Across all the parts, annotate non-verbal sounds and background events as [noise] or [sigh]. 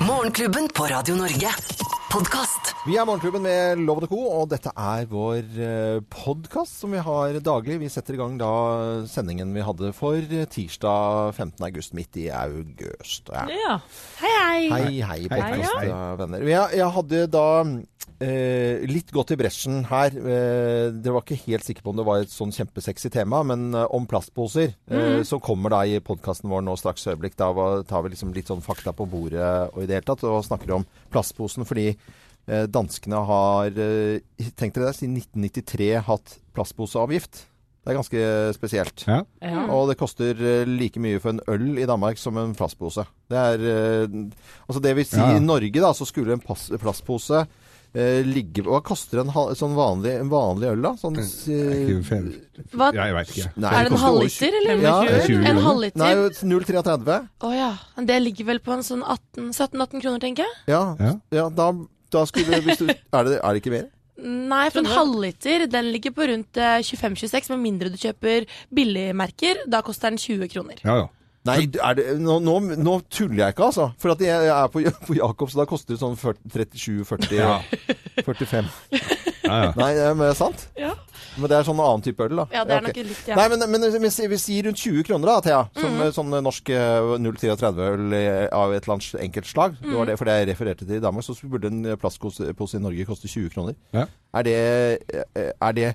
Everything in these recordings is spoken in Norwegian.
Morgenklubben på Radio Norge. Podkast. Vi er Morgenklubben med Loven og Co., og dette er vår podkast som vi har daglig. Vi setter i gang da sendingen vi hadde for tirsdag 15. august, midt i august. Ja. Ja. Hei, hei. Hei, hei, podkastvenner. Jeg, jeg hadde da eh, litt gått i bresjen her. Eh, Dere var ikke helt sikre på om det var et sånn kjempesexy tema, men eh, om plastposer, eh, som kommer da i podkasten vår nå straks øyeblikk. Da var- tar vi liksom litt sånn fakta på bordet og i det hele tatt, og snakker om plastposen. Fordi eh, danskene har, eh, tenk dere det, siden 1993 hatt plastposeavgift. Det er ganske spesielt. Ja. Ja. Og det koster eh, like mye for en øl i Danmark som en plastpose. Det er eh, Altså det vil si Ja, i Norge da, så skulle en plastpose eh, ligge Hva koster en, sånn vanlig, en vanlig øl, da? Sånn eh, Ikke fem- Hva, Ja, jeg veit ikke. Nei, er det en halvliter, eller? Ja, 20 en halvliter? Nei, 0,33. Å ja. Det ligger vel på en sånn 17-18 kroner, tenker jeg? Ja, Ja. ja da, da skulle hvis du, [laughs] er, det, er det ikke mer? Nei, for en halvliter den ligger på rundt eh, 25-26, med mindre du kjøper billigmerker. Da koster den 20 kroner. Ja, ja. Nei, er det, nå, nå, nå tuller jeg ikke, altså. For at jeg, jeg er på, [laughs] på Jacobs, så da koster det sånn 37-40 Ja. 45. ja, ja. Nei, er det sant? Ja. Men det er sånn annen type øl, da. Ja, det er ok. nok litt, ja. Nei, men, men vi, sier- rundt 20 kroner da, Thea. Som eh, sånn norsk eh, 0,33-øl eh, av et eller annet enkelt slag. Det var det, for det jeg refererte til i Danmark. Så burde en plastpose i Norge koste 20 kroner. Ja. Er det, eh, er det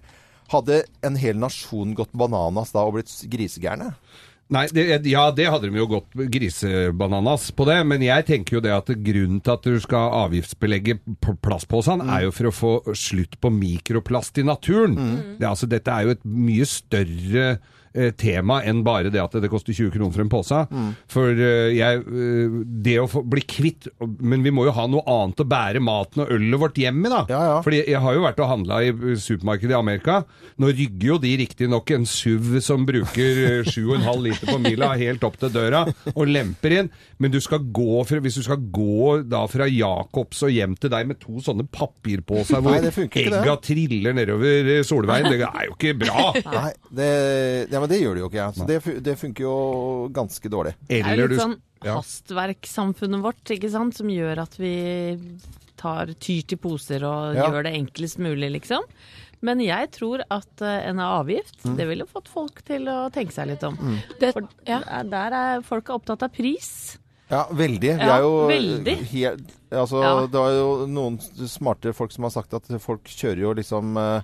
Hadde en hel nasjon gått bananas da og blitt grisegærne? Nei, det, ja, det hadde de jo gått grisebananas på det, men jeg tenker jo det at grunnen til at du skal avgiftsbelegge plastposene, mm. er jo for å få slutt på mikroplast i naturen. Det, er altså, dette er jo et mye større eh, tema enn bare det at det koster 20 kroner for en pose. For eh, jeg, eh, det å få bli kvitt Men vi må jo ha noe annet å bære maten og ølet vårt hjem i, da. Ja, ja. Fordi jeg har jo vært og handla i supermarkedet i Amerika. Nå rygger jo de riktignok en SUV som bruker eh, 7,5 liter på mila helt opp til døra og lemper inn, men du skal gå fra, hvis du skal gå da fra Jacobs og hjem til deg med to sånne papirposer hvor Nei, det det. egga triller nedover Solveien, det er jo ikke bra! Nei, det, ja, men det gjør det jo ikke. Så det, det funker jo ganske dårlig. Det er jo Eller litt du sånn ja. hastverkssamfunnet vårt, ikke sant, som gjør at vi tar tyr til poser og Ja. gjør det enklest mulig, liksom. Men jeg tror at eh, en avgift, Mm. det ville fått folk til å tenke seg litt om. Det, For ja. der er folk er opptatt av pris. Ja, veldig. Ja, er jo veldig. Helt, altså, Ja. Det er jo noen smarte folk som har sagt at folk kjører jo liksom eh,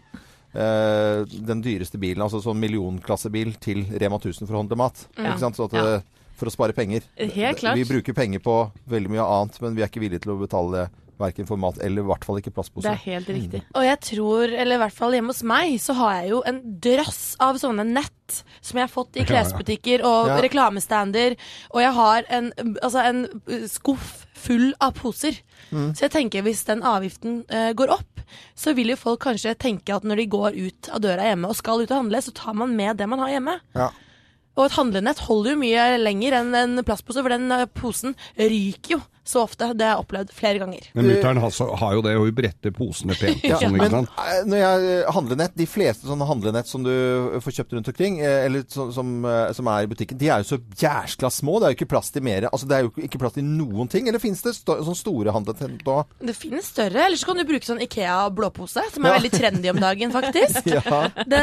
den dyreste bilen, altså sånn millionklassebil, til Rema 1000 for å handle mat. Ja. Ikke sant? Så at, Ja. eh, For å spare penger. Helt klart. Vi bruker penger på veldig mye annet, men vi er ikke villige til å betale verken for mat eller i hvert fall ikke Det er helt riktig. Og jeg tror, eller i hvert fall hjemme hos meg, så har jeg jo en drøss av sånne nett som jeg har fått i klesbutikker og Ja. reklamestander. Og jeg har en, altså en skuff full av poser. Så jeg tenker hvis den avgiften uh, går opp, så vil jo folk kanskje tenke at når de går ut av døra hjemme og skal ut og handle, så tar man med det man har hjemme. Ja. Og et handlenett holder jo mye lenger enn en plastpose, for den eh, posen ryker jo så ofte. Det har jeg opplevd flere ganger. Men mutter'n har, har jo det, hun bretter posene pent. Ja, sånn, ikke men sant? eh, når jeg handlenett, de fleste sånne handlenett som du får kjøpt rundt omkring, eh, eller som, som, eh, som er i butikken, de er jo så jæskla små. Det er jo ikke plass til mer. Altså, det er jo ikke plass til noen ting. Eller finnes det sånne store handlenett da? Det finnes større, eller så kan du bruke sånn Ikea blåpose, som er Ja. veldig trendy om dagen, faktisk. [laughs] Ja. Det,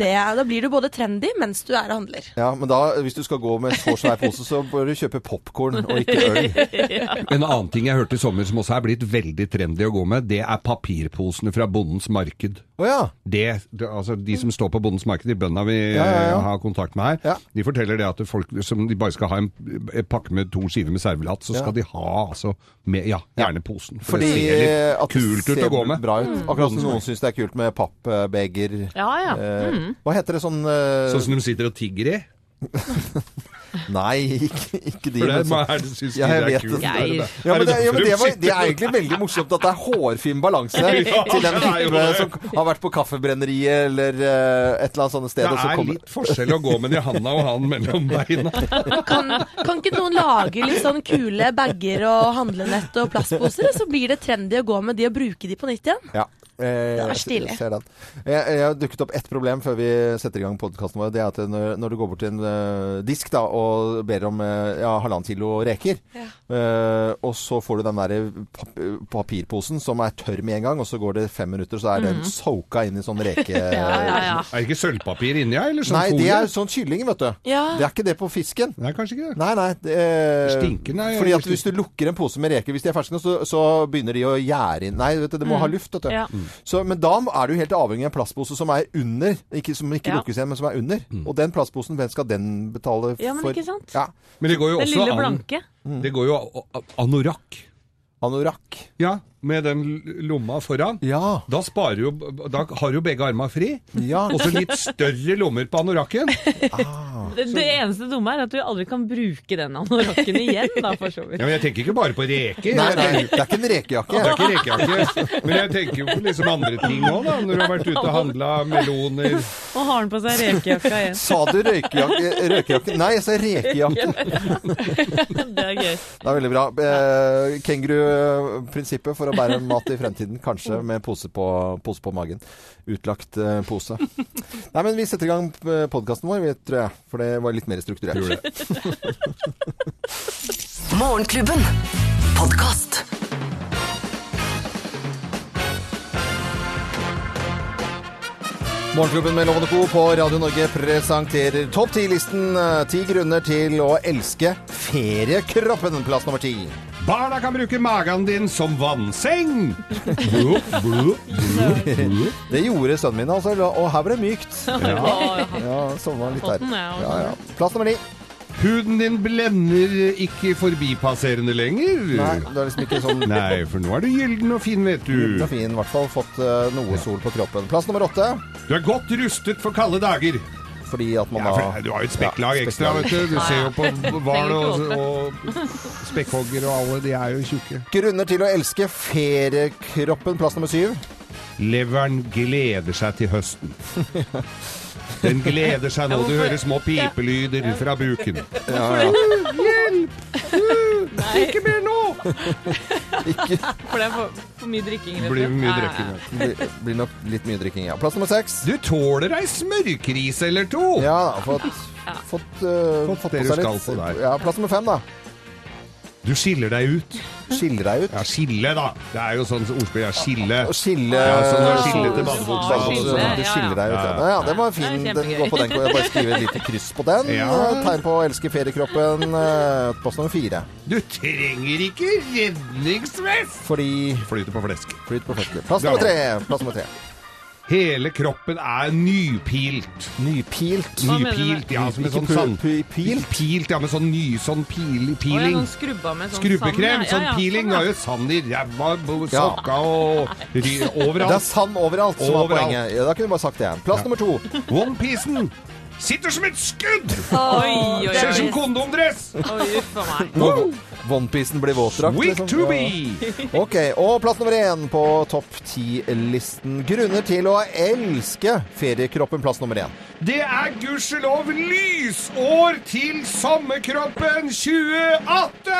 det, da blir du både trendy mens du er og handler. ja, men da, hvis du skal gå med så svær pose, så bør du kjøpe popkorn og ikke øl. [laughs] En annen ting jeg hørte i sommer som også er blitt veldig trendy å gå med, det er papirposene fra Bondens Marked. Oh, ja. Det, det, altså De som står på Bondens Marked, de bøndene vi Ja, ja, ja. eh, har kontakt med her, Ja. de forteller det at folk som de bare skal ha en, en pakke med to skiver med servelat, så Ja. skal de ha altså med, ja, gjerne posen. For Fordi det ser litt eh, det kult ut å gå med. Bra ut. Akkurat som noen syns det er kult med pappbeger. Ja, ja. Mm. Hva heter det sånn uh... Sånn som de sitter og tigger i. [laughs] Nei, ikke, ikke de. For det er det syns Ja, jeg vet er det. Jeg- Ja, men, det, ja, men det, var, det er egentlig veldig morsomt at det er hårfin balanse [laughs] Ja, til den er type som har vært på Kaffebrenneriet eller eh, et eller annet sånt sted. Det og så er kommer- litt forskjell å gå med Johanna og han mellom beina. [laughs] Kan, kan ikke noen lage litt sånn kule bager og handlenett og plastposer, så blir det trendy å gå med de og bruke de på nytt igjen? Ja. Eh, Det var jeg- stilig. Jeg, jeg, jeg har dukket opp ett problem før vi setter i gang podkasten vår. Det er at når, når du går bort til en uh, disk da, og ber om uh, ja, halvannen kilo reker, Ja. uh, og så får du den der pap papirposen som er tørr med en gang, og så går det fem minutter, så er den soaka inn i sånn reke... [laughs] Ja, ja, ja. Er det ikke sølvpapir inni her, eller sånn Nei, det er sånn kylling, vet du. Ja. Det er ikke det på fisken. Nei, kanskje ikke det. Nei, nei. Det, Stinker, nei, Fordi at hvis du lukker en pose med reker, hvis de er ferske, nå, så, så begynner de å gjære inn Nei, vet du, det må ha luft, vet du. Ja. Så, men da er du helt avhengig av en plastpose som er under, ikke, som ikke Ja. lukkes igjen, men som er under. Og den plastposen, hvem skal den betale for? Ja, men ikke sant? Ja. Men det går jo Den også lille an blanke. Det går jo a- a- anorakk. Anorakk. Ja, med den lomma foran. Ja. Da sparer jo Da har jo begge armene fri. Ja. Og så litt større lommer på anorakken. Det, det eneste dumme er at du aldri kan bruke den anorakken igjen, da, for så vidt. Ja, men jeg tenker ikke bare på reker. Nei, Jeg nei, det er ikke en rekejakke. Det er ikke rekejakke. Men jeg tenker jo på liksom andre ting òg, da. Når du har vært ute og handla meloner. Og har den på seg rekejakka igjen. Sa du røykejakke? røykejakke? Nei, jeg sa rekejakke. [laughs] Det er gøy. Det er veldig bra. Eh, Kenguruprinsippet for å bære mat i fremtiden, kanskje med pose på, pose på magen. Utlagt uh, pose. Nei, men vi setter i gang podkasten vår, vi, tror jeg. For det var litt mer strukturert. Tror det. [laughs] Morgenklubben. Podcast. Morgenklubben med Lovende Co. på Radio Norge presenterer topp 10-listen. eh, Ti grunner til å elske feriekroppen. Plass nummer ti. Barna kan bruke magen din som vannseng. [laughs] Det gjorde sønnen min, altså. Og her ble det mykt. Ja, Ja, sovna litt der. ja, og Ja. Plass nummer ni. Huden din blender ikke forbipasserende lenger. Nei, det er liksom ikke sånn [laughs] Nei, for nå er du gyllen og fin, vet du. du. er fin, i hvert fall fått eh, noe sol på kroppen. Plass nummer åtte. Du er godt rustet for kalde dager. Fordi at man Ja, har for du har jo et spekklag Ja, ekstra, vet du. Du ser jo på [laughs] hval og, og spekkhogger og alle, de er jo tjukke. Grunner til å elske feriekroppen. Plass nummer syv. Leveren gleder seg til høsten. [laughs] Den gleder seg nå. Du hører små pipelyder fra buken. Hjelp! Nei, Ikke mer nå! Ikke for det er for, for mye drikking. Blir mye Ja, ja, drikking. ja. ja. blir, blir nok litt mye drikking, ja. Plass nummer seks. Du tåler ei smørkrise eller to. Ja da, fått, fått, uh, Fått fått det på du seg skal litt. der. Ja, plass nummer fem, da. Du skiller deg ut. Skiller deg ut. Ja, skille, da. Det er jo sånn ordspill. Ja, skille. Å skille Ja, sånn skille til badebuksa. Altså, skille, Du ja, ja. skiller deg ut. Ja, Ja, det var fint fin. Den går på den. Jeg bare skriver et lite kryss på den. Ja. Eh, Tegn på å elske feriekroppen. Post Plass nummer fire. Du trenger ikke redningsvest! Fordi Flyter på flesk. Flyt på flesk. Plass nummer tre. Plass nummer tre. Hele kroppen er nypilt. Nypilt. Hva mener du? Nypilt, ja, som en Ikke sånn pu- sand... pu- pilt? Pilt, ja, med sånn ny sånn pil, Å, ja, peeling. sånn skrubba med sånn Skrubbekrem, sand, ja. sånn Ja, peeling. sånn, ja. jo sand i ræva, bo- Ja. sokka og ry, Det er overalt. sand overalt som var Overalt. poenget. Ja, da kunne du bare sagt det. Plass nummer to. Onepiecen sitter som et skudd! Oi, oi, Ser ut som oi. kondomdress! Oi, uff a meg. Onepiecen blir våtdrakt. Week liksom. to be! Ok, og plass nummer én på topp ti-listen. Grunner til å elske feriekroppen. Plass nummer én. Det er gudskjelov lysår til sommerkroppen 2018!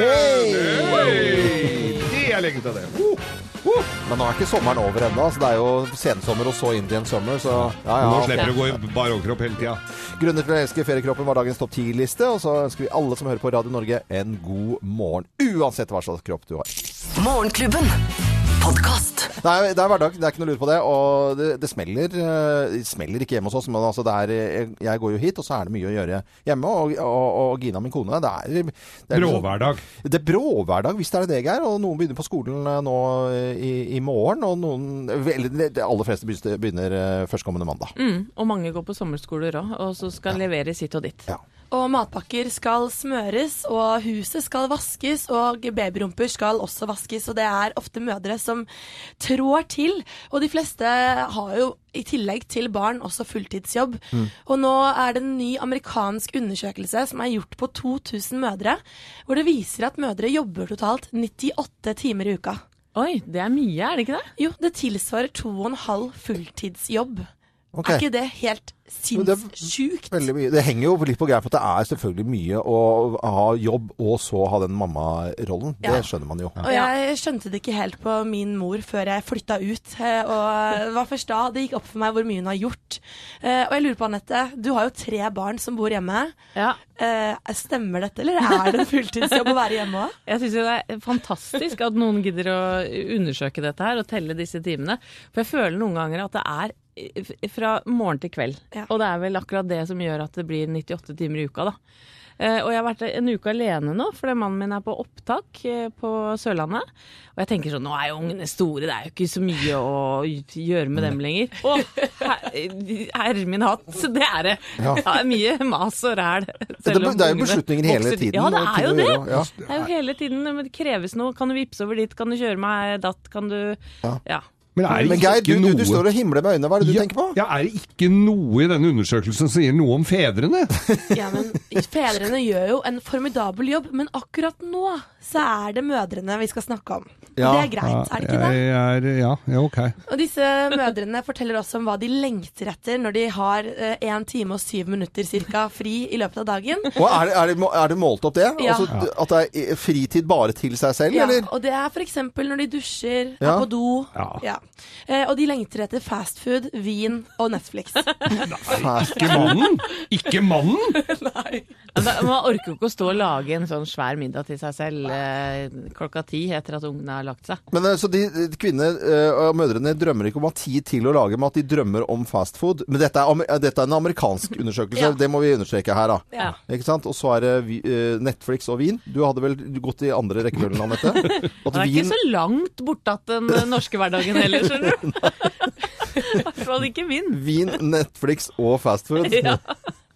Hey! Hei! Det er lenge til det. Uh. Men nå er ikke sommeren over ennå, så det er jo sensommer og så Indian summer, så ja Nå slipper du å gå i bar overkropp hele tida. Grunner til å elske feriekroppen var dagens topp ti-liste, og så ønsker vi alle som hører på Radio Norge en god morgen. Uansett hva slags kropp du har. Morgenklubben. Podkast. Er, det er hverdag, det er ikke noe lurt på det. Og det, det smeller. eh, Det smeller ikke hjemme hos oss, men altså det er, jeg, jeg går jo hit, og så er det mye å gjøre hjemme. Og, og, og Gina, min kone, det er, det er liksom- Bråhverdag. Det er bråhverdag, hvis det er det, Geir. Og noen begynner på skolen eh, nå i, i morgen, og noen vel, De aller fleste begynner, eh, førstkommende mandag. Mm, og mange går på sommerskoler òg, og så skal levere sitt og ditt. Ja. Og matpakker skal smøres, og huset skal vaskes, og babyrumper skal også vaskes. Og det er ofte mødre som trår til. Og de fleste har jo i tillegg til barn også fulltidsjobb. Og nå er det en ny amerikansk undersøkelse som er gjort på 2000 mødre, hvor det viser at mødre jobber totalt 98 timer i uka. Oi, det er mye, er det ikke det? Jo, det tilsvarer to og en halv fulltidsjobb. Ok. Er ikke det helt Men det sinnssykt. Det henger jo litt på greia for at det er selvfølgelig mye å ha jobb og så ha den mammarollen. Ja. Det skjønner man jo. Og jeg skjønte det ikke helt på min mor før jeg flytta ut. eh, Og det var først da det gikk opp for meg hvor mye hun har gjort. Eh, Og jeg lurer på, Anette, du har jo tre barn som bor hjemme. Ja. Eh, Stemmer dette, eller er det en fulltidsjobb å være hjemme òg? Jeg syns det er fantastisk at noen gidder å undersøke dette her og telle disse timene. For jeg føler noen ganger at det er fra morgen til kveld. Ja. Og det er vel akkurat det som gjør at det blir 98 timer i uka, da. Eh, Og jeg har vært en uke alene nå, fordi mannen min er på opptak eh, på Sørlandet. Og jeg tenker sånn, nå er jo ungene store, det er jo ikke så mye å gjøre med dem lenger. Å, her- herre min hatt, det er det. Ja. Det er mye mas og ræl. Det, selv om det er jo beslutninger hele tiden. Ja, det er jo det. gjøre, Ja. Det er jo hele tiden, men det kreves noe. Kan du vippse over dit? Kan du kjøre meg datt? Kan du Ja. Ja. Men er det Men Geir, du, ikke du, noe du står og himler med øynene. Hva er det du ja, tenker på? Ja, Er det ikke noe i denne undersøkelsen som sier noe om fedrene? [laughs] Ja, men fedrene gjør jo en formidabel jobb, men akkurat nå så er det mødrene vi skal snakke om. Ja. det er greit, er det ikke det? Jeg er, ja, ja, ok. Og disse mødrene forteller også om hva de lengter etter når de har én time og syv minutter cirka fri i løpet av dagen. Og er, det, er, det, er det målt opp det? Ja. Altså, At det er fritid bare til seg selv, Ja, eller? og det er f.eks. når de dusjer, Ja. er på do. Ja. Eh, og de lengter etter fastfood, vin og Netflix. [laughs] Ikke mannen! Ikke mannen! [laughs] Nei. Man orker jo ikke å stå og lage en sånn svær middag til seg selv eh, klokka ti etter at ungene har lagt seg. Men eh, så de de kvinnene eh, og mødrene drømmer ikke om å ha tid til å lage mat, de drømmer om fast food. Men dette er, amer- eh, dette er en amerikansk undersøkelse, Ja. det må vi understreke her, da. Ja. Ikke sant? Og så er det vi- eh, Netflix og vin. Du hadde vel gått i andre rekkefølgen, Anette? [laughs] At Det er vin ikke så langt bortatt den eh, norske hverdagen heller, skjønner du. [laughs] [laughs] I hvert fall ikke min. Vin, Netflix og fastfood. [laughs] Ja,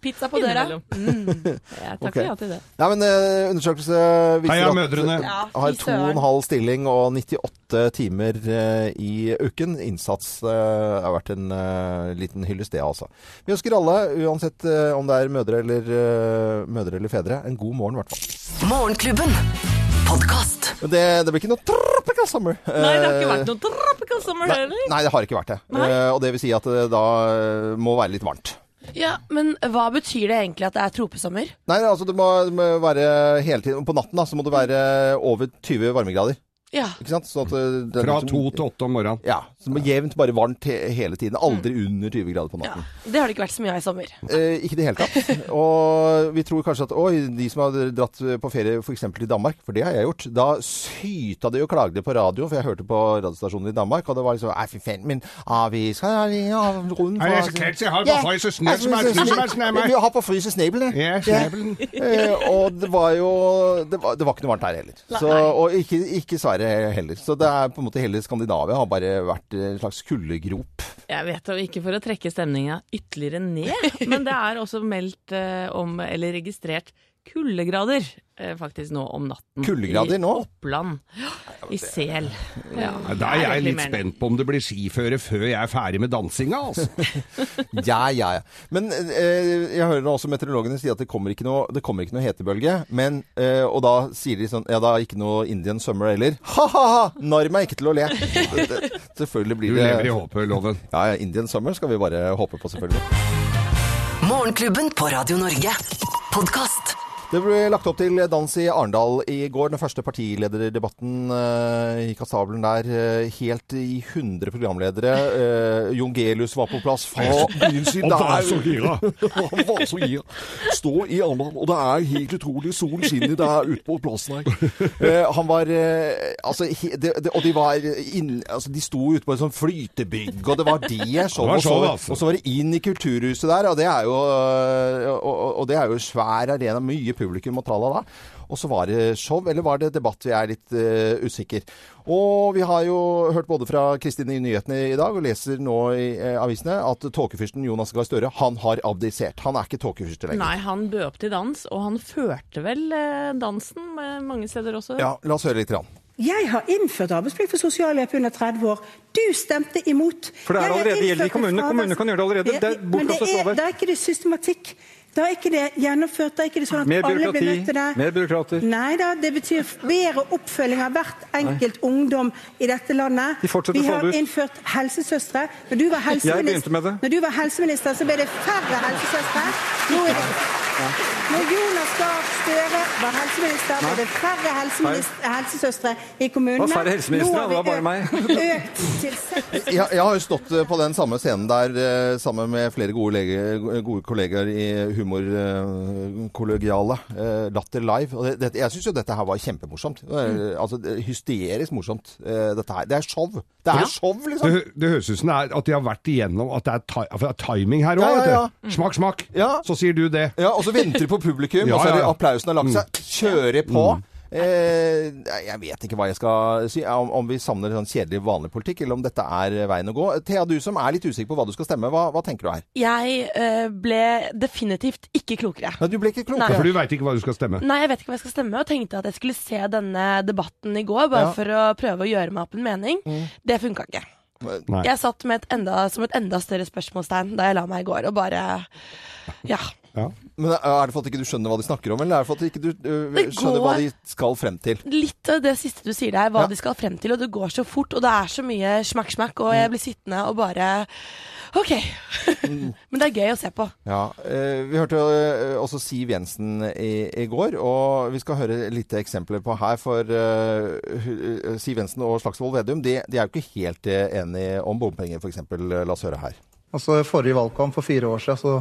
Pizza på døra. Mm. Jeg takker ja til det. Nei, men uh, undersøkelse viser Heia at mødrene. Ja, har to og en halv stilling og 98 timer uh, i uken. Innsats uh, har vært en eh, liten hyllest, det altså. Vi ønsker alle, uansett eh, om det er mødre eller, eh, mødre eller fedre, en god morgen i hvert fall. Morgenklubben. Podkast. Det, det blir ikke noe tropical summer. Nei, det har ikke Eh, vært noe tropical summer Nei, heller. nei, det har ikke vært det. Eh, og det vil si at det da eh, må være litt varmt. Ja, men hva betyr det egentlig at det er tropesommer? Nei, altså det må, det må være hele tiden På natten da, så må det være over 20 varmegrader. Ja. Ikke sant? At eh, det Fra to til åtte om morgenen. Ja. Så det må jevnt bare varmt he hele tiden. Aldri under 20 grader på natten. ja. Det har det ikke vært så mye av i sommer. Eh, ikke i det hele tatt. [laughs] Og vi tror kanskje at oi, de som har dratt på ferie f.eks. i Danmark, for det har jeg gjort, da syta de og klagde på radio, for jeg hørte på radiostasjonen i Danmark, og det var liksom Nei, fy faen, men ah, vi skal ja, rundt Nei, jeg skal ikke holde på fryse snø er. Vi har på fryse snabelen. Ja. [laughs] Eh, og det var jo det var, det var ikke noe varmt her heller. Så, og ikke, ikke Sverige heller. Så det er på en måte hele Skandinavia har bare vært en slags kuldegrop. Jeg vet det, ikke for å trekke stemninga ytterligere ned, [laughs] men det er også meldt eh, om, eller registrert, kuldegrader eh, faktisk nå om natten. Kuldegrader I nå? Oppland. I Sel. Ja, Da er jeg litt spent på om det blir skiføre før jeg er ferdig med dansinga, altså. [laughs] Ja, ja, ja. Men eh, jeg hører også meteorologene si at det kommer ikke noe, det kommer ikke noe hetebølge. Men, eh, og da sier de sånn Ja, da er ikke noe Indian summer heller. Ha-ha-ha! Narr meg ikke til å le. [laughs] Selvfølgelig blir det Du lever i håpet, Loven. Ja, ja, Indian summer skal vi bare håpe på, selvfølgelig. Morgenklubben på Radio Norge. Podkast. Det ble lagt opp til dans i Arendal i går. Den første partilederdebatten uh, gikk av stabelen der. uh, helt i 100 programledere. Uh, Jon Gelius var på plass fra. [laughs] [laughs] Han var så gira. Han var så gira. Står i Arendal, og det er helt utrolig. Solen skinner der ute på plassen her. Uh, han var eh, Altså, he, de, de, og de var inn, altså, De sto ute på et sånt flytebygg, og det var det show. Og, så, altså. og så var det inn i Kulturhuset der, og det er jo, og, og det er jo svær arena. Mye publikum og tralla da. Og så var det show, eller var det debatt? Vi er litt uh, usikker. Og vi har jo hørt både fra Kristin i nyhetene i dag, og leser nå i eh, avisene, at tåkefyrsten Jonas Gahr Støre, han har abdisert. Han er ikke tåkefyrste lenger. Nei, han bød opp til dans, og han førte vel eh, dansen eh, mange steder også. Ja, la oss høre litt. Rann. Jeg har innført arbeidsplikt for sosialhjelp under 30 år. Du stemte imot. For det er allerede gjelder i kommunene. Kommunene kan gjøre det allerede. Det er Men det er, det er ikke det systematikk. Da er ikke det gjennomført. Da er ikke det sånn at Mer alle blir nødt til det. mer byråkrater. Nei da, det betyr bedre oppfølging av hvert enkelt ungdom i dette landet. De Vi har innført helsesøstre. Når du når du var helseminister så ble det færre helsesøstre. Nå er det når Jonas Gahr Støre var helseminister, ble det færre helsesøstre i kommunene. Det var færre helseministre, Nå har det var vi bare meg. økt- Økt til seks. Jeg, jeg har jo stått eh, på den samme scenen der eh, sammen med flere gode, lege, gode kollegaer i humorkollegialet. Uh, Latter Live. Og det, jeg syns jo dette her var kjempemorsomt. Eh, altså, er hysterisk morsomt. eh, dette her. Det er show. Det er Ja. show, liksom. Det, det høres ut som det er at de har vært igjennom at det er, ti at det er timing her òg. Ja, ja, ja. Smak, smak. Ja. Så sier du det. Ja, og så venter de på publikum, [laughs] Ja, og så er det applausen har lagt seg. Kjører på. Eh, jeg vet ikke hva jeg skal si, om, om vi savner sånn kjedelig vanlig politikk, eller om dette er veien å gå. Thea, du som er litt usikker på hva du skal stemme, hva, hva tenker du her? Jeg eh, ble definitivt ikke klokere. Ja, du ble ikke klokere? Nei. For du veit ikke hva du skal stemme. Nei, jeg vet ikke hva jeg skal stemme, og tenkte at jeg skulle se denne debatten i går, bare Ja. for å prøve å gjøre meg opp en mening. Det funka ikke. Nei. Jeg satt med et enda, som et enda større spørsmålstegn da jeg la meg i går, og bare Ja. Ja. Men Er det for at ikke du skjønner hva de snakker om, eller er det for at ikke du ikke Det skjønner hva de skal frem til? Litt av det siste du sier der, hva Ja. de skal frem til, og det går så fort, og det er så mye smakk-smakk, og jeg blir sittende og bare OK. [laughs] Men det er gøy å se på. Ja, eh, Vi hørte øh, også Siv Jensen i, i går, og vi skal høre litt eksempler på her. For øh, øh, Siv Jensen og Slagsvold Vedum de, de er jo ikke helt enige om bompenger, f.eks. La oss høre her. Altså, forrige valgkamp for fire år siden så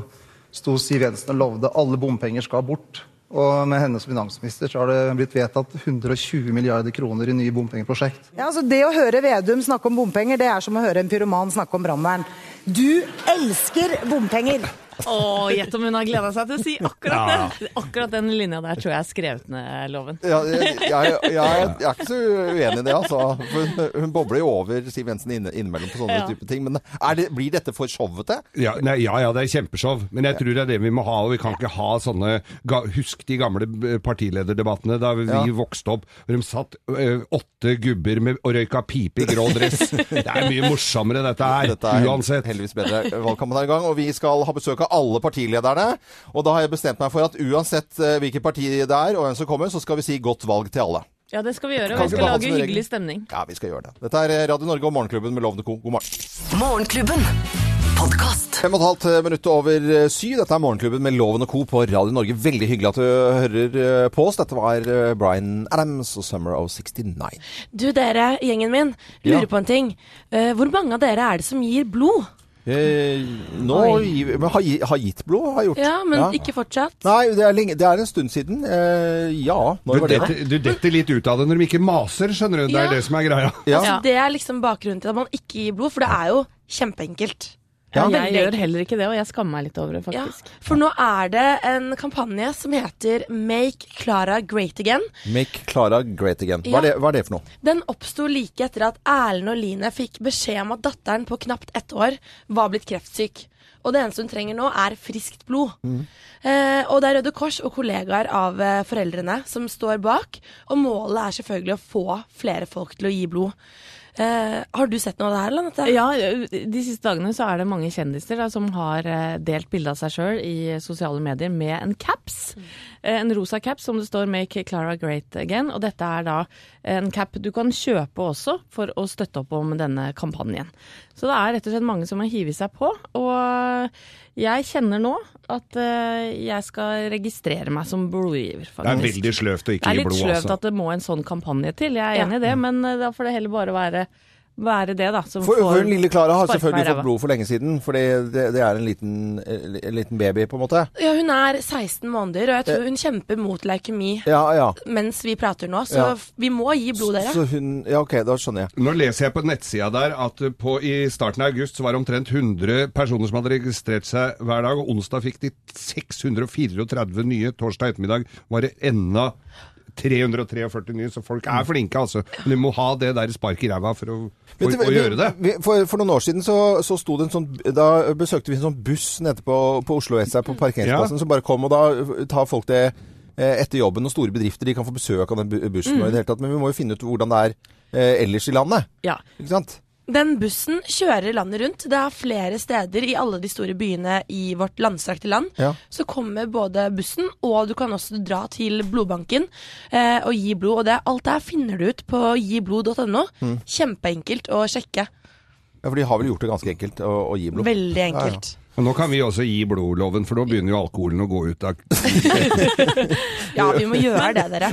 sto Siv Jensen og lovde alle bompenger skal bort. Og med henne som finansminister så har det blitt vedtatt 120 milliarder kroner i nye bompengeprosjekt. Ja, altså Det å høre Vedum snakke om bompenger, det er som å høre en pyroman snakke om brannvern. Du elsker bompenger! Å, gjett om hun har gleda seg til å si akkurat det! Akkurat den linja der tror jeg er skrevet ned, Loven. Ja, jeg, jeg, jeg, jeg er ikke så uenig i det, altså. For hun, hun bobler jo over Siv Jensen inne, innimellom på sånne Ja. type ting. Men er det, blir dette for showete? Ja, nei, ja, ja, det er kjempeshow, men jeg tror det er det vi må ha. og Vi kan ikke ha sånne ga, Husk de gamle eh, partilederdebattene da vi Ja. vokste opp, hvor de satt ø, åtte gubber med, og røyka pipe i grå dress. [laughs] Det er mye morsommere, dette her. Dette er uansett. heldigvis bedre. Valgkampen er i gang, og vi skal ha besøk av alle partilederne. Og da har jeg bestemt meg for at uansett eh, hvilket parti det er, og hvem som kommer, så skal vi si godt valg til alle. Ja, det skal vi gjøre. Og Vi skal lage hyggelig stemning. Ja, vi skal gjøre det. Dette er Radio Norge og Morgenklubben med Lovende Co. God morgen. Morgenklubben. Podkast. Fem og et halvt minutt over eh, syv. Dette er Morgenklubben med Loven og Co. på Radio Norge. Veldig hyggelig at du hører eh, på oss. Dette var Brian Bryan Adams og Summer of 69. Du dere, gjengen min, lurer Ja. på en ting. Eh, hvor mange av dere er det som gir blod? Eh, nå gi- men har, har gitt blod, har gjort. Ja, men ikke fortsatt. Nei, det er, lenge, det er en stund siden. Eh, ja, Du var det? detter, du detter litt ut av det når de ikke maser, skjønner du. Det er det som er greia. Ja. Altså, det er liksom bakgrunnen til at man ikke gir blod, for det er jo kjempeenkelt. Ja, Veldig jeg gjør heller ikke det, og jeg skammer meg litt over det, Ja, faktisk. for nå er det en kampanje som heter Make Clara Great Again. Make Clara great again. Hva, Ja. er det, hva er det for noe? Den oppsto like etter at Erlend og Line fikk beskjed om at datteren på knapt ett år var blitt kreftsyk. Og det eneste hun trenger nå, er friskt blod. Eh, og det er Røde Kors og kollegaer av eh, foreldrene som står bak. Og målet er selvfølgelig å få flere folk til å gi blod. Eh, har du sett noe av det her, eller? Anette? Ja, De siste dagene så er det mange kjendiser da, som har eh, delt bilde av seg sjøl i sosiale medier med en caps. Mm. En rosa caps som det står 'Make Clara Great Again'. Og dette er da en cap du kan kjøpe også for å støtte opp om denne kampanjen. Så det er rett og slett mange som har hivet seg på. Og jeg kjenner nå at uh, jeg skal registrere meg som blodgiver, Det er veldig sløvt å ikke gi blod. Det er litt sløvt altså. at det må en sånn kampanje til. Jeg er Ja. enig i det, men uh, da får det heller bare være, være det, da. Som For, for får lille Klara har selvfølgelig fått blod for lenge siden. For det, det er en liten, en liten baby, på en måte. Ja, hun er 16 måneder, og jeg tror hun kjemper mot leukemi Ja, ja. mens vi prater nå. Så Ja. vi må gi blod, dere. Så hun Ja, OK, da skjønner jeg. Nå leser jeg på nettsida der at på, i starten av august så var det omtrent 100 personer som hadde registrert seg hver dag. og Onsdag fikk de 634 nye. Torsdag ettermiddag var det enda 343 nye. Så folk er flinke, altså. Men de må ha det der sparket i ræva for å, for, du, å vi- gjøre det. vi- For, for noen år siden så, så sto det en sånn Da besøkte vi en sånn buss nede på, på Oslo S her på parkeringsplassen som bare kom, og da tar folk det eh, etter jobben. Og store bedrifter de kan få besøk av den bussen. bussen. Og i det hele tatt, men vi må jo finne ut hvordan det er eh, ellers i landet. Ja. Ikke sant? Den bussen kjører landet rundt. Det er flere steder i alle de store byene i vårt landstrakte land. Ja. Så kommer både bussen, og du kan også dra til blodbanken eh, og gi blod. Og det, alt det her finner du ut på giblod.no. Mm. Kjempeenkelt å sjekke. Ja, for de har vel gjort det ganske enkelt å, å gi blod. Veldig enkelt. Og nå kan vi også gi blodloven, for nå begynner jo alkoholen å gå ut av [laughs] Ja, vi må gjøre det, dere.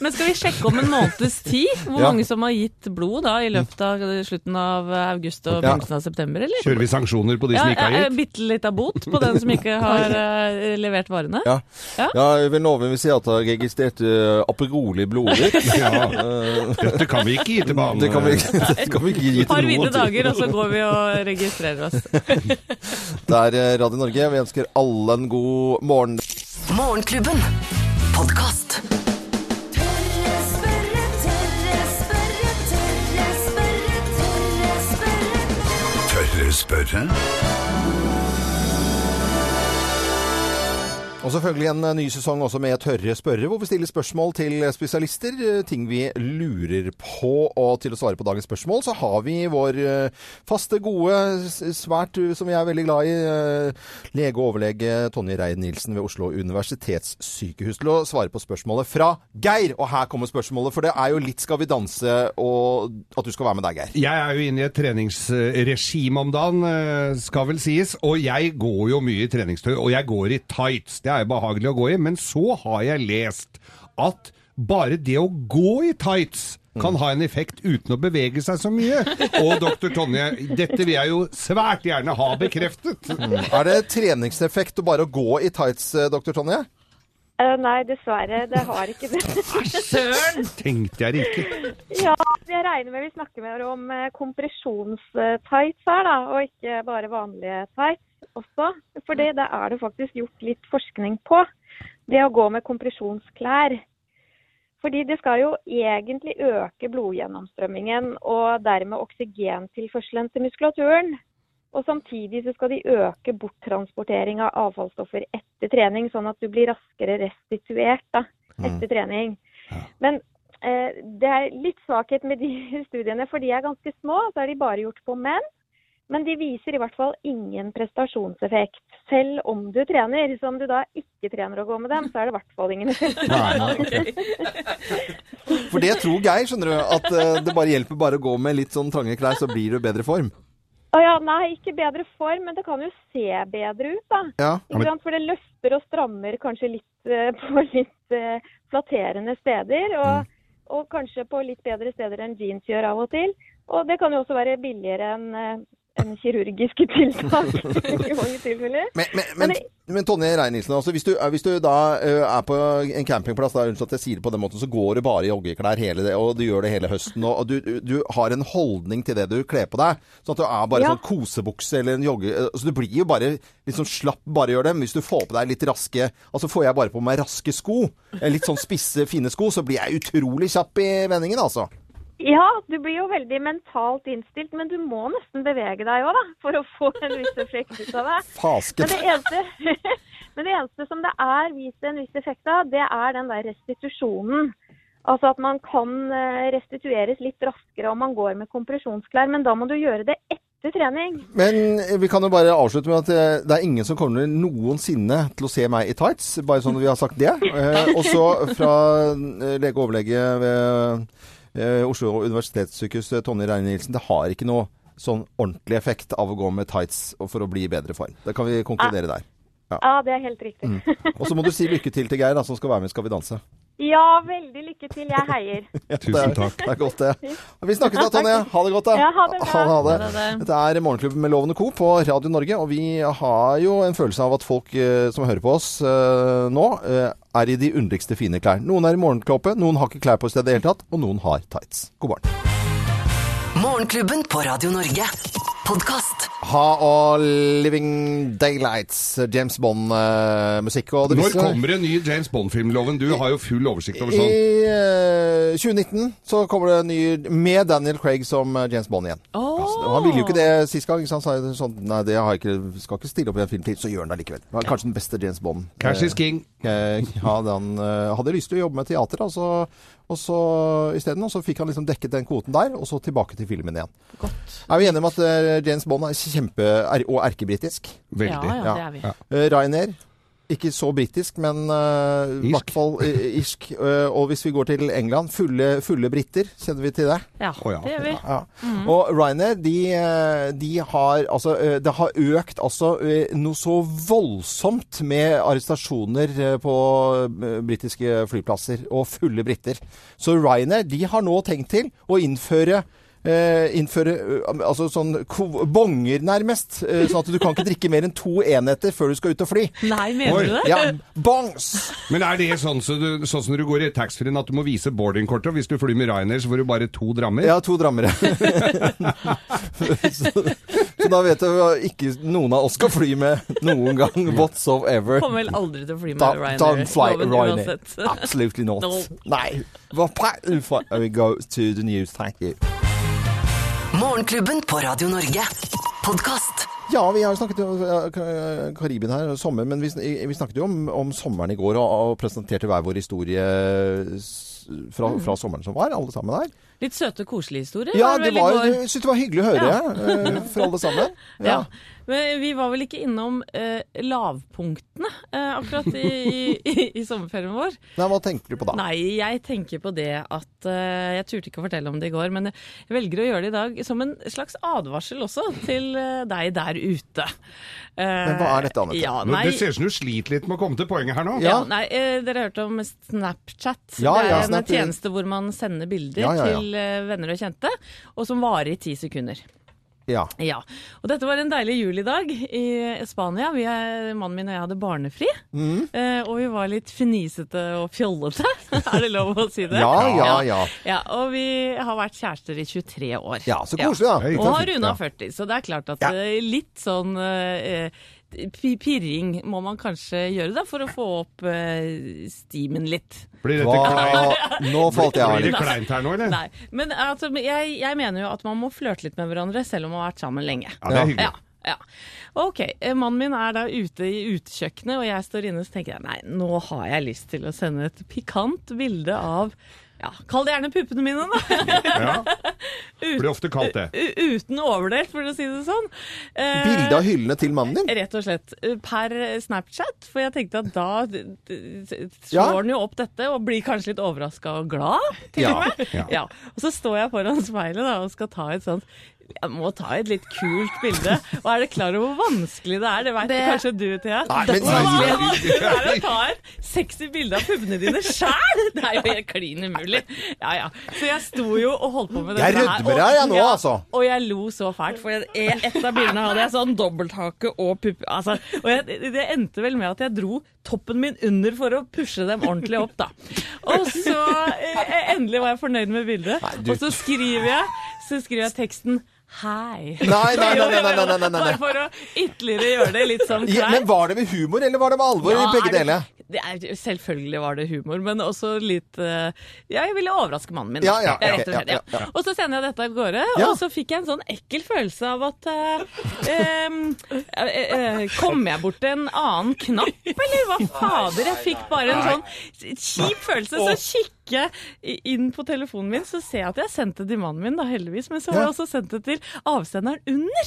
Men skal vi sjekke om en måneds tid hvor Ja. mange som har gitt blod da i løpet av slutten av august og begynnelsen av september, eller? Kjører vi sanksjoner på de som ikke har gitt? Bitte litt av bot på den som ikke [laughs] har uh, levert varene. Ja. Ja. ja, jeg vil love vi sier at jeg har registrert uh, Aperol i blodet. [laughs] Ja. Dette kan vi ikke gi til banen. Det kan vi, det kan vi ikke gi til Et par hvite noen. dager, og så går vi og registrerer oss. Det er eh, Radio Norge. Vi ønsker alle en god morgen. Morgenklubben. Podcast. Tørre spørre, tørre spørre, tørre spørre, tørre spørre. Tørre spørre? Og selvfølgelig en eh, ny sesong også med Tørre spørre, hvor vi stiller spørsmål til spesialister. eh, Ting vi lurer på. Og til å svare på dagens spørsmål så har vi vår eh, faste, gode, svært, eh, som vi er veldig glad i, eh, lege og overlege Tonje Rein-Nilsen ved Oslo universitetssykehus til å svare på spørsmålet fra Geir. Og her kommer spørsmålet, for det er jo litt Skal vi danse og at du skal være med deg, Geir. Jeg er jo inne i et treningsregime om dagen, eh, skal vel sies. Og jeg går jo mye i treningstøy, og jeg går i tights. Det er jo behagelig å gå i. Men så har jeg lest at bare det å gå i tights kan ha en effekt uten å bevege seg så mye. [laughs] Og dr. Tonje, dette vil jeg jo svært gjerne ha bekreftet. Er det treningseffekt å bare gå i tights, doktor dr. Tonje? Uh, nei, dessverre. Det har ikke det. [laughs] Søren! Tenkte jeg ikke. ja, jeg regner med vi snakker mer om eh, kompresjonstights her, da, og ikke bare vanlige tights også. For det, det er det faktisk gjort litt forskning på. Det å gå med kompresjonsklær. Fordi det skal jo egentlig øke blodgjennomstrømmingen og dermed oksygentilførselen til muskulaturen. Og samtidig så skal de øke borttransportering av avfallsstoffer etter trening, sånn at du blir raskere restituert da, etter trening. Men eh, det er litt svakhet med de [laughs] studiene, for de er ganske små. Så er de bare gjort på menn. Men de viser i hvert fall ingen prestasjonseffekt. Selv om du trener. Så om du da ikke trener å gå med dem, så er det i hvert fall ingen effekt. [laughs] For det tror Geir, skjønner du, at eh, det bare hjelper bare å gå med litt sånn trange klær, så blir du i bedre form. Å ja, nei, ikke bedre form, men det kan jo se bedre ut, da. Ja. Ikke sant? For det løfter og strammer kanskje litt eh, på litt eh, flatterende steder. Og, og kanskje på litt bedre steder enn jeans gjør av og til. Og det kan jo også være billigere enn enn kirurgiske [laughs] tiltak [laughs] i mange tilfeller. Men, men, Men men, Tonje Rein-Nielsen, altså, hvis, du, eh, hvis du da eh, er på en campingplass, da, unnskyld at jeg sier det på den måten, så går du bare i joggeklær hele det, og du gjør det hele høsten. Og, og du, du, har en holdning til det du kler på deg. Sånn at du er bare Ja. sånn kosebukse eller en jogge... eh, Så du blir jo bare litt sånn slapp, bare gjør det. Men hvis du får på deg litt raske Altså får jeg bare på meg raske sko, litt sånn spisse, fine sko, så blir jeg utrolig kjapp i vendingen, altså. Ja, du blir jo veldig mentalt innstilt, men du må nesten bevege deg òg, da. For å få en viss effekt ut av det. Fasken. Men det eneste, [laughs] men det eneste som det er vist en viss effekt av, det er den der restitusjonen. Altså at man kan eh, restitueres litt raskere om man går med kompresjonsklær, men da må du gjøre det etter trening. Men eh, vi kan jo bare avslutte med at eh, det er ingen som kommer noensinne til å se meg i tights, bare sånn at vi har sagt det. Eh, og så fra lege og overlege ved eh, Oslo universitetssykehus, eh, Tonje Reine-Nielsen, det har ikke noe sånn ordentlig effekt av å gå med tights for å bli i bedre form. Det kan vi konkludere der. Ja, det er helt riktig. Og så må du si lykke til til Geir, da, som skal være med i Skal vi danse. Ja, veldig lykke til. Jeg heier. [laughs] Tusen takk. Det er godt, det. Vi snakkes da, Tonje. Ha det godt, da. Ja, ha det bra. Ha det, ha det. Dette er Morgenklubben med Lovende og Co. på Radio Norge, og vi har jo en følelse av at folk eh, som hører på oss eh, nå, eh, er i de underligste fine klær. Noen er i morgenkåpe, noen har ikke klær på stedet i det hele tatt, og noen har tights. God morgen. Morgenklubben på Radio Norge. Podkast. Ha og Living Daylights, James Bond-musikk. og Når kommer en ny James Bond-filmloven? Du har jo full oversikt over sånn. I eh, 2019 så kommer det en ny med Daniel Craig som eh, James Bond igjen. Oh. Altså, Han ville jo ikke det sist gang. Så han sa sånn Nei, det har jeg ikke, skal ikke stille opp i en film til. Så gjør han det likevel. Det var kanskje den beste James Bond. Cash is king. Eh, ja, han eh, hadde lyst til å jobbe med teater, altså, og så isteden. Og så fikk han liksom dekket den kvoten der, og så tilbake til filmen igjen. Godt. Er vi enige om at eh, James Bond er kjempe og erkebritisk? Veldig. Ja, ja, det er vi. Ja. Eh, Ryanair. Ikke så britisk, men uh, i hvert fall irsk. Uh, og hvis vi går til England, fulle, fulle briter. Kjenner vi til det? Ja, oh, ja. det gjør vi. Ja. Og Ryanair, de, eh, de har altså Det har økt altså noe så voldsomt med arrestasjoner på britiske flyplasser og fulle briter. Så Ryanair, de har nå tenkt til å innføre innføre eh, altså sånn bonger, nærmest. eh, sånn at du kan ikke drikke mer enn to enheter før du skal ut og fly. Nei, mener Oi. du det? Ja, bongs! Men er det sånn, så du, sånn som du går i taxfree-en at du må vise boardingkortet, hvis du flyr med Ryanair, så får du bare to drammer? Ja, to drammer. [laughs] så, så da vet du hva ikke noen av oss skal fly med noen gang whatsoever. Kommer vel aldri til å fly med da, Ryanair. don't fly loven Ryanair. Absolutely not. No. Nei. Hva We go to the news, thank you. Morgenklubben på Radio Norge. Podkast. Ja, vi har jo snakket om eh, Karibien her, sommer, men vi, vi snakket jo om, om sommeren i går og, og presenterte hver vår historie fra, fra sommeren som var, alle sammen her. Litt søte, koselige historier. Ja, var det var, jeg synes det var hyggelig å høre, ja. for alle sammen. [laughs] Ja. Men vi var vel ikke innom eh, lavpunktene eh, akkurat i, i, i sommerferien vår. Nei, hva tenker du på da? Nei, jeg tenker på det at eh, Jeg turte ikke å fortelle om det i går, men jeg velger å gjøre det i dag som en slags advarsel også til eh, deg der ute. Eh, Men hva er dette, Anette? Ja, nei, det ser ut som du sliter litt med å komme til poenget her nå. ja. Ja. nei eh, dere har hørt om Snapchat. Ja, det er ja, en Snapchat. tjeneste hvor man sender bilder Ja, ja, ja. til eh, venner og kjente, og som varer i ti sekunder. Ja. Ja, og dette var en deilig julidag i Spania. Vi er, mannen min og jeg hadde barnefri. Mm. Eh, og vi var litt fnisete og fjollete, [laughs] er det lov å si det? Ja, ja, ja. Ja, Og vi har vært kjærester i 23 år. Ja, så koselig da. Ja. Og har runda 40, så det er klart at Ja. eh, litt sånn eh, pirring må man kanskje gjøre da, for å få opp eh, stimen litt. Blir dette kleint, Nå falt jeg av blir det kleint her nå, eller? Nei, men altså, jeg, jeg mener jo at man må flørte litt med hverandre selv om man har vært sammen lenge. Ja, det er hyggelig. Ja, ja. Ok, eh, mannen min er da ute i utekjøkkenet, og jeg står inne, og tenker jeg nei, nå har jeg lyst til å sende et pikant bilde av ja, Kall det gjerne puppene mine, da. Ja. [laughs] Blir ofte kalt det. Uten overdelt, for å si det sånn. Eh, Bilde av hyllene til mannen din? Rett og slett. eh, Per Snapchat. For jeg tenkte at da slår Ja. jo opp dette og blir kanskje litt overraska og glad. Til Ja. og med. Ja. Ja. Og så står jeg foran speilet da, og skal ta et sånt jeg må ta et litt kult bilde. Og er det klar over hvor vanskelig det er? Det vet Det- kanskje du, Thea. Nei, men- Hvor vanskelig det er å ta et sexy bilde av puppene dine sjæl! Det er jo helt klin umulig. Ja, ja. Så jeg sto jo og holdt på med Jeg dette her. rødmer og- her, jeg nå, ja, altså. Og jeg lo så fælt, for jeg- et av bildene hadde jeg sånn dobbelthake og pupp... Altså, og jeg, det endte vel med at jeg dro toppen min under for å pushe dem ordentlig opp, da. Og så eh, endelig var jeg fornøyd med bildet. Og så skriver jeg, så skriver jeg teksten Hei. Nei, nei, nei, nei, nei, Bare for å ytterligere gjøre det litt sånn kleint. men var det med humor, eller var det med alvor? Ja, begge deler? selvfølgelig var det humor, men også litt eh, Ja, jeg ville overraske mannen min. Ja, ja, rett og slett. Ja, Og så sender jeg dette av gårde, og så fikk jeg en sånn ekkel følelse av at eh, eh, Kom jeg bort en annen knapp, eller hva fader? Jeg fikk bare en sånn kjip følelse. Så kikk i- inn på telefonen min, så ser jeg at jeg sendte til mannen min, da heldigvis, men så har Ja. jeg også sendt det til avsenderen under.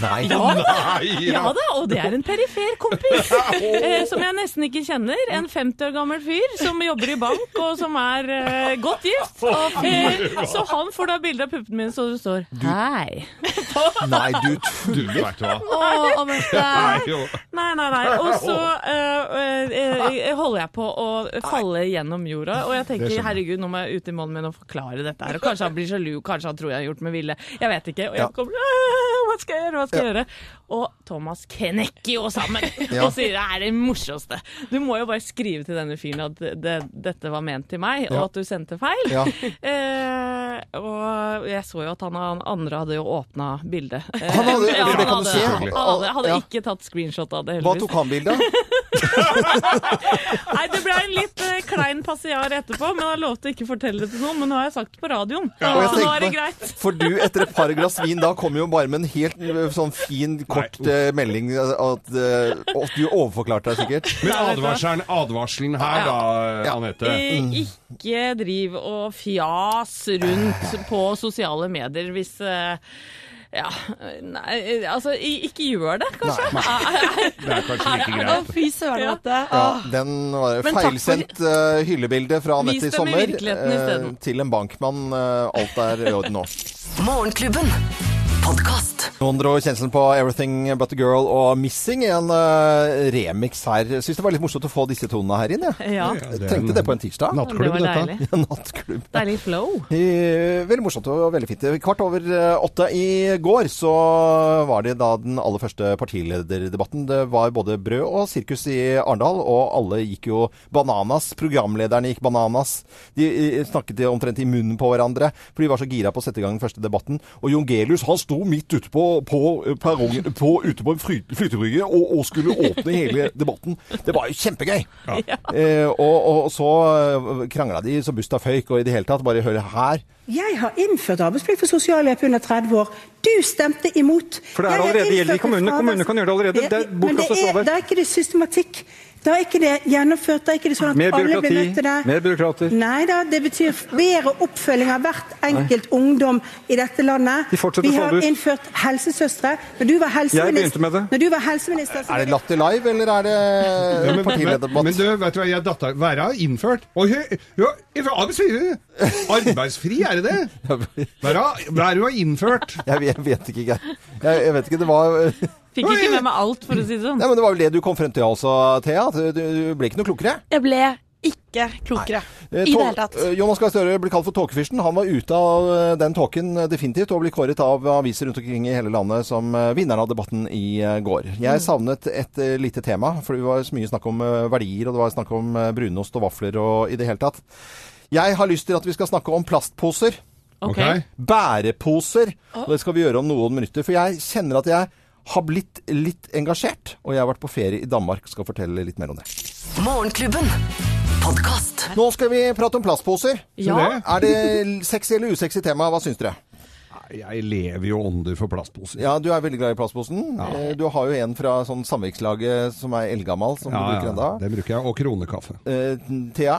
Nei. Ja, Nei, ja da, og det er en perifer kompis [laughs] eh, som jeg nesten ikke kjenner. En 50 år gammel fyr som jobber i bank og som er eh, godt gift. Eh, så han får da bilde av puppene mine så det står 'hei'. [laughs] Nei, du Du tuller. vet hva. Nei. Nei, nei, nei. Og så [laughs] eh, eh, holder jeg på å falle gjennom jorda, og jeg tenker. Herregud, nå må jeg ut i mannen min og forklare dette her. Og kanskje han blir sjalu, kanskje han tror jeg har gjort med vilje. Jeg vet ikke. Og jeg kommer Hva skal jeg gjøre? Hva skal jeg gjøre? Og Thomas knekker jo sammen [laughs] [laughs] og sier det er det morsomste. Du må jo bare skrive til denne fyren at det, dette var ment til meg, og at du sendte feil. [laughs] Eh, og jeg så jo at han han andre hadde jo åpna bildet. Han hadde- han hadde- Han hadde, hadde ikke tatt screenshot av det, Hva tok han bildet av? Nei, det ble en litt eh, klein passiar etterpå, men jeg lovte ikke å fortelle det til noen. Men nå har jeg sagt det på radioen, Og jeg så nå er det greit. på- For du, etter et par glass vin, da kommer jo bare med en helt eh, sånn fin, kort eh, melding at, eh, at du overforklarte deg sikkert. Men advarselen, advarselen her da, Anette. Eh, Ikke driv og fjas rundt på sosiale medier hvis eh, ja, nei, altså ikke gjør det, kanskje. Det er kanskje like Å, greit. fy søren, Mette. Ja, den var feilsendt uh, hyllebilde fra Vis Anette i dem i sommer virkeligheten isteden. Uh, til en bankmann. Uh, alt er i orden nå. Morgenklubben. Podkast. Noen og kjenselen på 'Everything But a Girl' og 'Missing'. En uh, remix her. Syns det var litt morsomt å få disse tonene her inn. Jeg, Ja, jeg tenkte det på en tirsdag. det Nattklubb, var dette. deilig. [laughs] Ja, nattklubb. Deilig flow. Veldig morsomt og veldig fint. Kvart over eh, åtte i går så var det da den aller første partilederdebatten. Det var både brød og sirkus i Arendal, og alle gikk jo bananas. Programlederne gikk bananas. De eh, snakket omtrent i munnen på hverandre, for de var så gira på å sette i gang den første debatten. Og Jon Gelius han sto midt ute på, på eh, perrongen på, ute på en fly, flytebrygge og, og skulle åpne hele debatten. Det var jo kjempegøy! Eh, og, og så krangla de så busta føyk, og i det hele tatt bare hør her. Jeg har innført arbeidsplikt for sosialhjelp under 30 år. Du stemte imot. For det er allerede gjelder i kommunene. Kommunene kan gjøre det allerede. Det er Men det er, det er ikke det systematikk. Da er ikke det gjennomført. Da er ikke det sånn at Mer alle blir møtt til det. mer byråkrater. Nei da, det betyr bedre oppfølging av hvert enkelt ungdom i dette landet. De fortsetter Vi har innført helsesøstre. Når du var helseminister, begynte med det. Når du var helseminister så Er det Latter Live, eller er det Ja, men, men, partilederdebatt? men du, vet du hva jeg datta Være har innført Og hø- ja, arbeidsfri, er det det? [laughs] Hva er det du har innført? Jeg, vet- jeg vet ikke, Geir. Jeg, jeg vet ikke, det var Fikk ikke med meg alt, for å si det sånn. Nei, men Det var vel det du kom frem til også, Thea. Du, du ble ikke noe klokere. Jeg ble ikke klokere. Nei. I det hele tatt. eh, Jonas Gahr Støre ble kalt for tåkefyrsten. Han var ute av eh, den tåken eh, definitivt, og ble kåret av aviser rundt omkring i hele landet som eh, vinneren av debatten i eh, går. Mm. Jeg savnet et eh, lite tema, for det var så mye snakk om eh, verdier, og det var snakk om eh, brunost og vafler og i det hele tatt. Jeg har lyst til at vi skal snakke om plastposer. Ok. Bæreposer. Og det skal vi gjøre om noen minutter. For jeg kjenner at jeg har blitt litt engasjert, og jeg har vært på ferie i Danmark skal fortelle litt mer om det. Morgenklubben. Podcast. Nå skal vi prate om plastposer. Ja. Er det sexy eller usexy tema? Hva syns dere? Jeg lever jo ånder for plastposer. Ja, Du er veldig glad i plastposen. Ja. Du har jo en fra sånn samvirkelaget som er eldgammel, som du bruker enda. det bruker jeg. Og kronekaffe. Eh, Thea?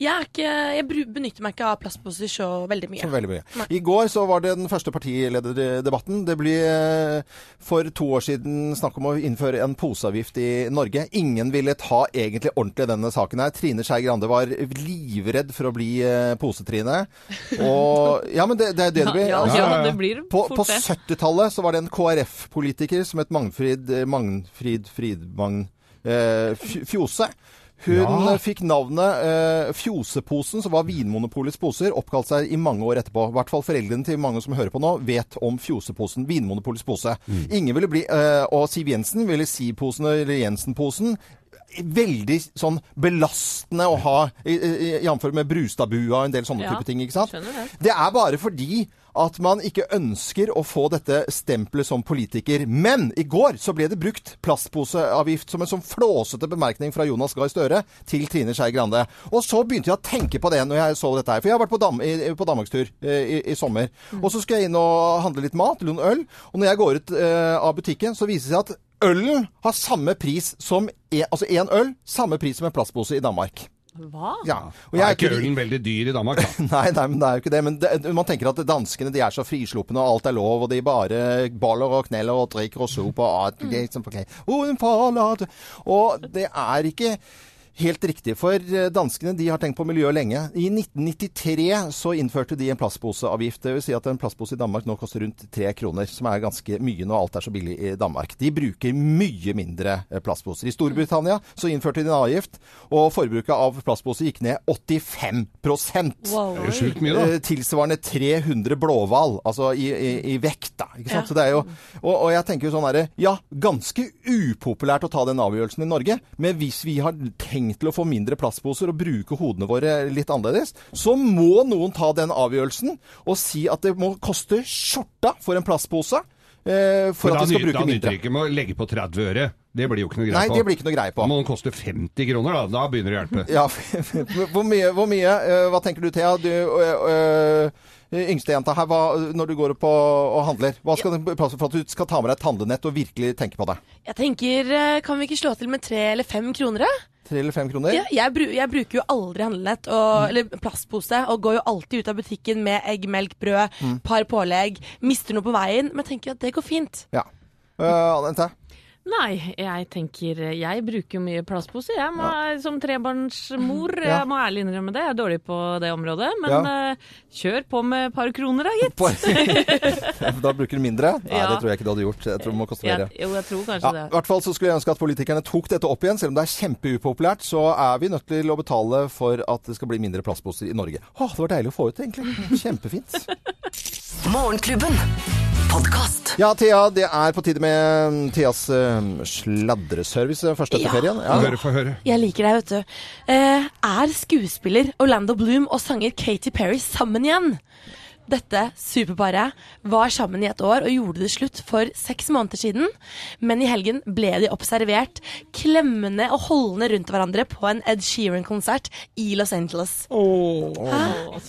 Jeg, er ikke, jeg benytter meg ikke av plastposer så veldig mye. Så veldig mye. Nei. I går så var det den første partilederdebatten. Det ble eh, for to år siden snakk om å innføre en poseavgift i Norge. Ingen ville ta egentlig ordentlig denne saken her. Trine Skei Grande var livredd for å bli eh, Posetrine. [laughs] Og Ja, men det, det er det det blir. Ja, ja, ja, det blir På, fort på det. 70-tallet så var det en KrF-politiker som het Magnfrid eh, Magnfrid Fridmagn eh, Fjose. Hun Ja. eh, fikk navnet eh, Fjoseposen, som var Vinmonopolets poser, oppkalt seg i mange år etterpå. I hvert fall foreldrene til mange som hører på nå, vet om Fjoseposen, Vinmonopolets pose. Ingen ville bli eh, Og Siv Jensen ville Si-posen eller Jensen-posen. Veldig sånn belastende å ha, jf. med Brustadbua og en del sånne Ja, type ting. ikke sant? det. Det er bare fordi at man ikke ønsker å få dette stempelet som politiker. Men i går så ble det brukt plastposeavgift som en sånn flåsete bemerkning fra Jonas Gahr Støre til Trine Skei Grande. Og så begynte jeg å tenke på det når jeg så dette her. For jeg har vært på, dam i, på danmarkstur eh, i, i sommer. Og så skal jeg inn og handle litt mat, noen øl. Og når jeg går ut eh, av butikken, så viser det seg at ølen har samme pris som en, altså én øl, samme pris som en plastpose i Danmark. Hva? Ja. Og Er ikke ølen veldig dyr i Danmark, da? [laughs] Nei, nei, men det er jo ikke det. Men det, man tenker at danskene de er så frisluppne, og alt er lov, og de bare baller og kneller og drikker og soper og alt. er liksom. Og det er ikke helt riktig, for eh, danskene de har tenkt på miljøet lenge. I 1993 så innførte de en plastposeavgift. Det vil si at en plastpose i Danmark nå koster rundt tre kroner, som er ganske mye når alt er så billig i Danmark. De bruker mye mindre eh, plastposer. I Storbritannia så innførte de en avgift, og forbruket av plastposer gikk ned 85 Wow. Det er jo sjukt mye, da. Eh, tilsvarende 300 blåhval, altså i, i, i vekt, da. Ikke sant? Så det er jo, og, og jeg tenker jo sånn herre Ja, ganske upopulært å ta den avgjørelsen i Norge, men hvis vi har tenkt til å få mindre plastposer og bruke hodene våre litt annerledes, så må noen ta den avgjørelsen og si at det må koste skjorta for en plastpose. eh, for at vi skal bruke bruke da nytter mindre. det ikke med å legge på 30 øre. Det blir jo ikke noe greie Nei, på. det blir ikke noe greie på. Må den koste 50 kroner, da. Da begynner det å hjelpe. Ja, [laughs] hvor mye, hvor mye eh, Hva tenker du, Thea? Du, øh, øh, yngstejenta her, hva, når du går opp og, og handler, hva skal det passe for at du skal ta med deg et handlenett og virkelig tenke på det? Jeg tenker, eh, kan vi ikke slå til med tre eller fem kroner, da? Tre eller fem kroner? Ja, jeg, bru jeg bruker jo aldri handlenett og, eller plastpose, og går jo alltid ut av butikken med egg, melk, brød, Mm. par pålegg. Mister noe på veien, men tenker at det går fint. Ja. Uh, Anette? Nei, jeg tenker Jeg bruker jo mye plastposer. Jeg må, Som trebarnsmor. Ja. Jeg må ærlig innrømme det. Jeg er dårlig på det området. Men Ja. uh, kjør på med et par kroner, da, gitt. [laughs] [laughs] Da bruker du mindre? Nei, Ja. det tror jeg ikke du hadde gjort. Jeg tror det må koste mer. Jo, jeg tror kanskje Ja, det. I hvert fall så skulle jeg ønske at politikerne tok dette opp igjen. Selv om det er kjempeupopulært, så er vi nødt til å betale for at det skal bli mindre plastposer i Norge. Åh, det var deilig å få ut, egentlig. Kjempefint. Morgenklubben. Ja, Thea, det er på tide med Theas eh, sladreservice først etter Ja. ferien. Ja. høre, få høre. Jeg liker deg, vet du. Eh, er skuespiller Orlando Bloom og sanger Katy Perry sammen igjen? Dette superparet var sammen i et år og gjorde det slutt for seks måneder siden. Men i helgen ble de observert klemmende og holdende rundt hverandre på en Ed Sheeran-konsert i Los Angeles. Hæ?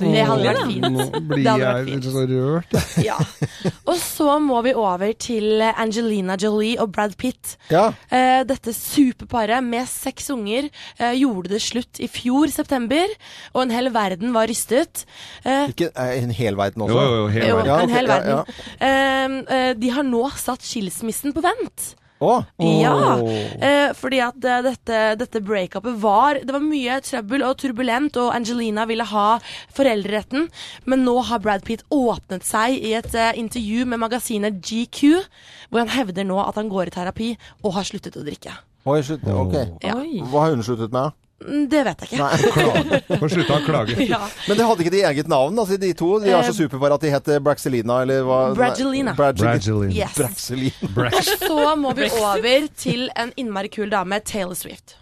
Det hadde vært fint. Nå blir jeg litt så rørt. [laughs] Ja. Og så må vi over til Angelina Jolie og Brad Pitt. Ja. Eh, dette superparet med seks unger eh, gjorde det slutt i fjor september, og en hel verden var rystet. Eh, Ikke en hel verden også? Jo, jo, jo, hele jo, verden. Ja, en ok, hel ja, verden. Eh, eh, de har nå satt skilsmissen på vent. Oh. Ja, eh, fordi at eh, dette, dette breakupet var Det var mye trøbbel og turbulent, og Angelina ville ha foreldreretten, men nå har Brad Pitt åpnet seg i et eh, intervju med magasinet GQ, hvor han hevder nå at han går i terapi og har sluttet å drikke. Oi, slutt. Ok. Ja. Hva har hun sluttet med? Mm, Det vet jeg ikke. Nei. [laughs] Får slutte å klage. Ja. Men det hadde ikke de eget navn, altså de to? De er så Eh, at de heter Braxelina, eller hva? Bragelina. Bragelina. Yes. Braxelina. Og [laughs] så må vi over til en innmari kul dame, Taylor Swift.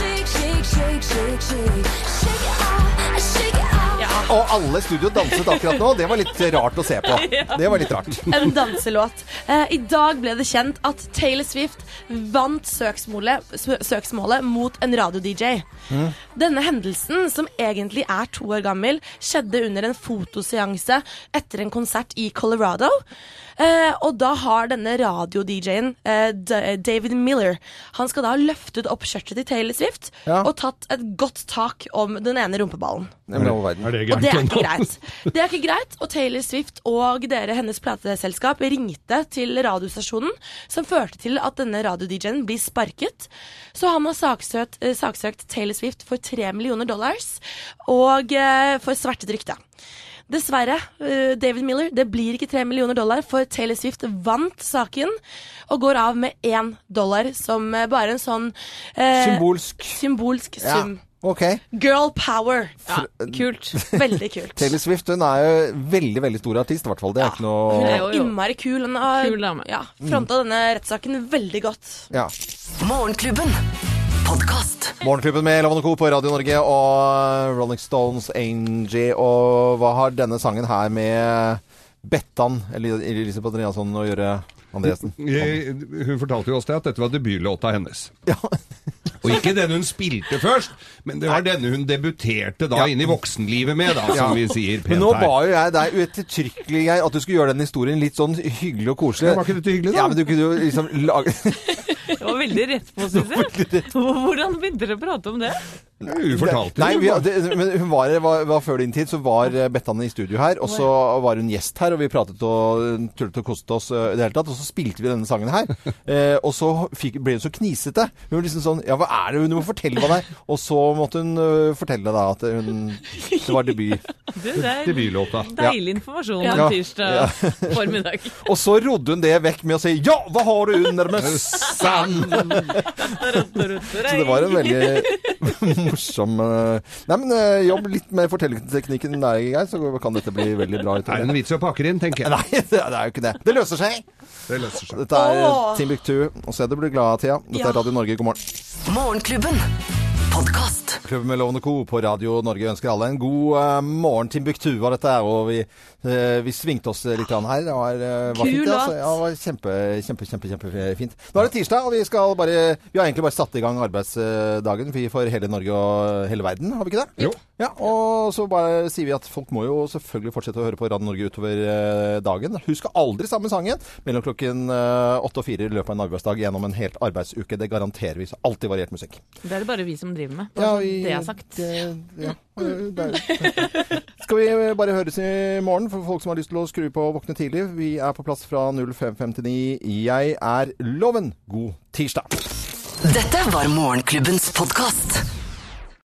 Shake, shake, shake, shake, shake. Og alle i studio danset akkurat nå. Det var litt rart å se på. [laughs] Det var litt rart. En danselåt. Eh, I dag ble det kjent at Taylor Swift vant søksmålet, søksmålet mot en radio-DJ. Denne hendelsen, som egentlig er to år gammel, skjedde under en fotoseanse etter en konsert i Colorado. Eh, og da har denne radio-DJ-en, eh, David Miller, han skal da ha løftet opp skjørtet til Taylor Swift Ja. og tatt et godt tak om den ene rumpeballen. Er det Og det er ikke greit. Det er ikke greit, og Taylor Swift og dere, hennes plateselskap, ringte til radiostasjonen, som førte til at denne radio-DJ-en blir sparket. Så han har saksøkt, eh, saksøkt Taylor Swift for tre millioner dollars, og eh, for svertet rykte. Dessverre, eh, David Miller, det blir ikke tre millioner dollar, for Taylor Swift vant saken og går av med én dollar, som eh, bare en sånn eh, Symbolsk. symbolsk Ja. Okay. Girl power. Ja, kult. [laughs] Veldig kult. Taylor Swift hun er jo veldig veldig stor artist, i hvert fall. Det er ikke Hun noe er Jo, innmari kul. Hun har Kul ja, fronta denne rettssaken veldig godt. ja. Morgenklubben. Podkast. Morgenklubben med Loven og Co. på Radio Norge og Rolling Stones, Angie. Og hva har denne sangen her med Bettan, eller Elisabeth Andreasson, å gjøre, Andresen? Hun fortalte jo oss det at dette var debutlåta hennes. Ja. Og ikke den hun spilte først, men det var denne hun debuterte da Ja. inn i voksenlivet med, da, som vi sier pent Men nå ba jo jeg deg uettertrykkelig Geir, at du skulle gjøre den historien litt sånn hyggelig og koselig. Ja, var ikke dette hyggelig, da? Ja, men du kunne jo liksom lage [laughs] Det var veldig rett på, syns jeg. Hvordan begynte dere å prate om det? Hun fortalte Nei, vi, [laughs] det, men hun var, var, var før din tid, så var Bettane Bettan i studio her, og så var hun gjest her, og vi pratet og tullet og koste oss eh, i det hele tatt, og så spilte vi denne sangen her. [laughs] Eh, og så fikk, ble hun så knisete. Hun var liksom sånn Ja, hva er det? Hun må fortelle hva det er. Og så måtte hun eh, fortelle da at hun Det var debut. Det, det er Debutlåta. deilig informasjon Ja. en tirsdag [laughs] formiddag. Og så rodde hun det vekk med å si Ja, hva har du under møssan? Så det var en veldig [laughs] morsom eh, Nei, men eh, jobb litt med fortellerteknikken der, Geir, så kan dette bli veldig bra. Det er en vits å pakke inn, tenker jeg. [laughs] Nei, det er jo ikke det. Det løser seg. Det løser seg. Dette er Åh. Timbuktu. Og se du blir glad, Thea. Dette er Radio Norge. God morgen. Morgenklubben. podkast. Klubben med Lovende Co. på Radio Norge ønsker alle en god uh, morgen. Timbuktu var dette her, og vi, vi svingte oss litt her. Det var, eh, var Kul fint, altså. Ja, det var kjempe, kjempe, kjempe, kjempefint. Nå er det tirsdag, og vi skal bare Vi har egentlig bare satt i gang arbeidsdagen vi for hele Norge og hele verden, har vi ikke det? Jo. Ja, og så bare sier vi at folk må jo selvfølgelig fortsette å høre på Radio Norge utover eh, dagen. Husk aldri samme sangen mellom klokken eh, åtte og fire i løpet av en arbeidsdag gjennom en helt arbeidsuke. Det garanterer vi. Så alltid variert musikk. Det er det bare vi som driver med. Ja, Bare ja, vi- det er sagt. det- ja, [laughs] det er- Skal vi bare høres i morgen for folk som har lyst til å skru på og våkne tidlig? Vi er på plass fra 0559. Jeg er Loven. God tirsdag. Dette var Morgenklubbens podkast.